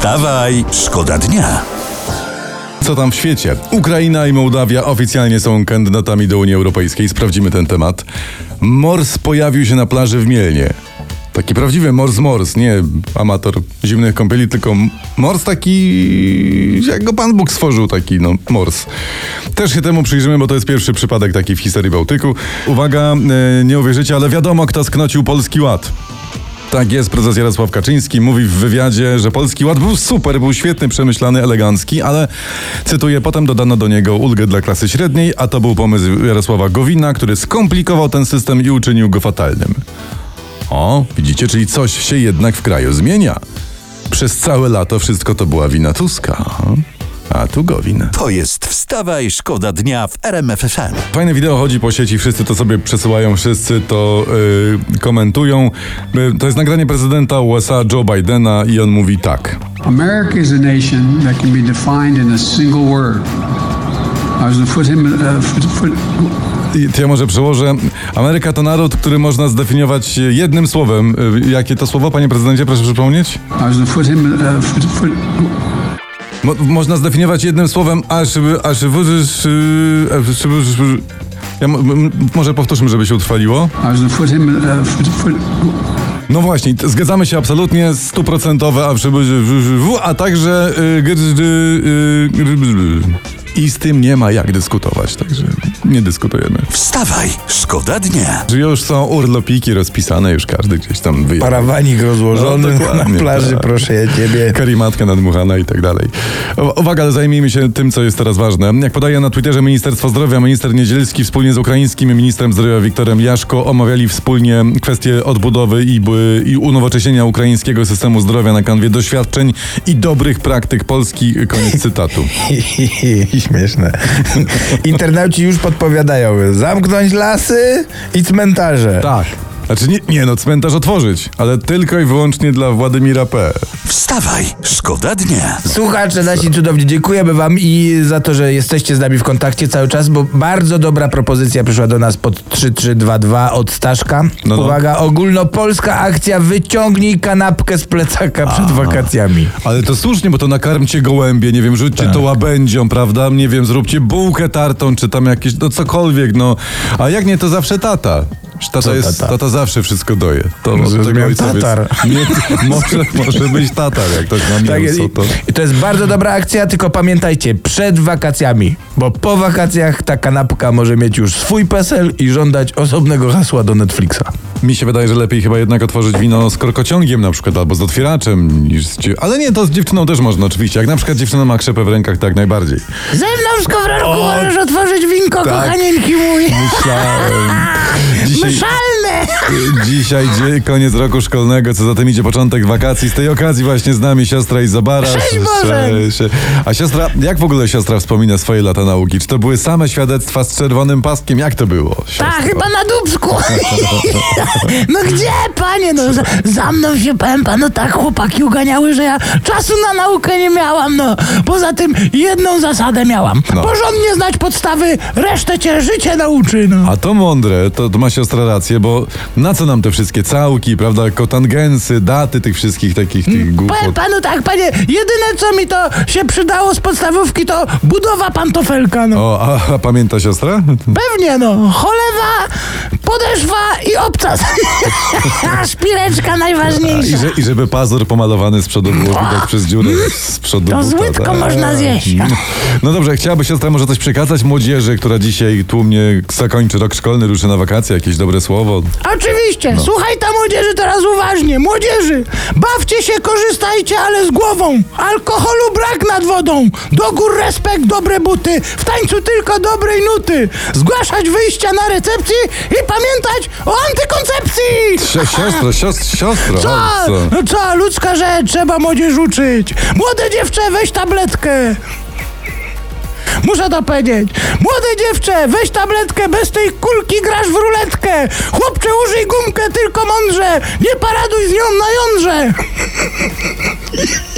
Wstawaj, szkoda dnia. Co tam w świecie? Ukraina i Mołdawia oficjalnie są kandydatami do Unii Europejskiej. Sprawdzimy ten temat. Mors pojawił się na plaży w Mielnie. Taki prawdziwy mors mors, nie amator zimnych kąpieli, tylko mors taki, jak go Pan Bóg stworzył, taki no mors. Też się temu przyjrzymy, bo to jest pierwszy przypadek taki w historii Bałtyku. Uwaga, e, nie uwierzycie, ale wiadomo kto sknocił Polski Ład. Tak jest, prezes Jarosław Kaczyński mówi w wywiadzie, że Polski Ład był super, był świetny, przemyślany, elegancki, ale cytuję, potem dodano do niego ulgę dla klasy średniej, a to był pomysł Jarosława Gowina, który skomplikował ten system i uczynił go fatalnym. O, widzicie, czyli coś się jednak w kraju zmienia. Przez całe lato wszystko to była wina Tuska. A tu Gowin. To jest Wstawaj, szkoda dnia w RMF FM. Fajne wideo chodzi po sieci, wszyscy to sobie przesyłają, wszyscy to yy, komentują. Yy, to jest nagranie prezydenta USA Joe Bidena i on mówi tak. America is a nation that can be defined in a single word. I was to put him, uh, I to ja może przełożę. Ameryka to naród, który można zdefiniować jednym słowem. Yy, Jakie to słowo, panie prezydencie, proszę przypomnieć? I was to put him, uh, put, Mo można zdefiniować jednym słowem, aż aż wyrzysz. Yy, ja, może powtórzmy, żeby się utrwaliło. I No właśnie, zgadzamy się absolutnie, stuprocentowe, a, a także y, y, i z tym nie ma jak dyskutować, także nie dyskutujemy. Wstawaj, szkoda dnia. Że Już są urlopiki rozpisane, już każdy gdzieś tam wyjechał. Parawanik rozłożony No, na plaży, tak. proszę ja ciebie. Karimatka nadmuchana i tak dalej. Uwaga, ale zajmijmy się tym, co jest teraz ważne. Jak podaje na Twitterze Ministerstwo Zdrowia, minister Niedzielski wspólnie z ukraińskim ministrem zdrowia Wiktorem Jaszko omawiali wspólnie kwestie odbudowy i, by- i unowocześnienia ukraińskiego systemu zdrowia na kanwie doświadczeń i dobrych praktyk Polski. Koniec cytatu. Śmieszne. Internauci już podpowiadają. Zamknąć lasy i cmentarze. Tak. Znaczy nie, nie no, cmentarz otworzyć, ale tylko i wyłącznie dla Władimira P. Wstawaj, szkoda dnia. Słuchacze nasi cudowni, dziękujemy wam i za to, że jesteście z nami w kontakcie cały czas, bo bardzo dobra propozycja przyszła do nas pod 3322 od Staszka. No, no. Uwaga, ogólnopolska akcja wyciągnij kanapkę z plecaka przed wakacjami. Ale to słusznie, bo to nakarmcie gołębie, nie wiem, rzućcie Tak. to łabędzią, prawda? Nie wiem, zróbcie bułkę tartą, czy tam jakieś, no cokolwiek, no. A jak nie, to zawsze tata. Tata, jest, tata? tata zawsze wszystko doje. To ojcowie- tatar. Nie, może, może być tatar, jak ktoś ma Tak mięso, to... I to jest bardzo dobra akcja, tylko pamiętajcie, przed wakacjami, bo po wakacjach ta kanapka może mieć już swój PESEL i żądać osobnego hasła do Netflixa. Mi się wydaje, że lepiej chyba jednak otworzyć wino z korkociągiem na przykład, albo z otwieraczem, niż z... dzie- Ale nie, to z dziewczyną też można oczywiście. Jak na przykład dziewczyna ma krzepę w rękach, tak najbardziej. Ze mną skowronku możesz otworzyć winko, tak. kochanieńki mój. Myślałem. Dzisiaj... Dzisiaj dzie- koniec roku szkolnego, co za tym idzie początek wakacji. Z tej okazji właśnie z nami siostra Izabara. Cześć. A siostra, jak w ogóle siostra wspomina swoje lata nauki? Czy to były same świadectwa z czerwonym paskiem? Jak to było? siostro? Tak, chyba na dubsku. No gdzie, panie? No za, za mną się pępa. No tak chłopaki uganiały, że ja czasu na naukę nie miałam. No poza tym jedną zasadę miałam. No. Porządnie znać podstawy, resztę cię życie nauczy. No. A to mądre, to, to ma siostra rację, bo na co nam te wszystkie całki, prawda, kotangensy, daty tych wszystkich takich tych Powiem głupot? panu tak, panie, jedyne co mi to się przydało z podstawówki to budowa pantofelka, no. O, a, a pamięta siostra? Pewnie, no. Cholewa, podeszwa i obcas. A szpileczka I, najważniejsza. że, I żeby pazur pomalowany z przodu było widać przez dziurę z przodu To buta, z łydką tak. można zjeść. No dobrze, chciałaby siostra może coś przekazać młodzieży, która dzisiaj tłumnie zakończy rok szkolny, ruszy na wakacje, jakieś dobre słowo. Oczywiście, słuchaj ta młodzieży teraz uważnie. Młodzieży, bawcie się, korzystajcie, ale z głową. Alkoholu brak nad wodą. Do gór respekt, dobre buty. W tańcu tylko dobrej nuty. Zgłaszać wyjścia na recepcji i pamiętać o antykoncepcji. Si- Siostro, siostro, siostro, co? No co, ludzka rzecz, trzeba młodzież uczyć. Młode dziewczę, weź tabletkę. Muszę to powiedzieć. Młode dziewczę, weź tabletkę, bez tej kulki grasz w ruletkę. Chłopcze, użyj gumkę tylko mądrze. Nie paraduj z nią na jądrze.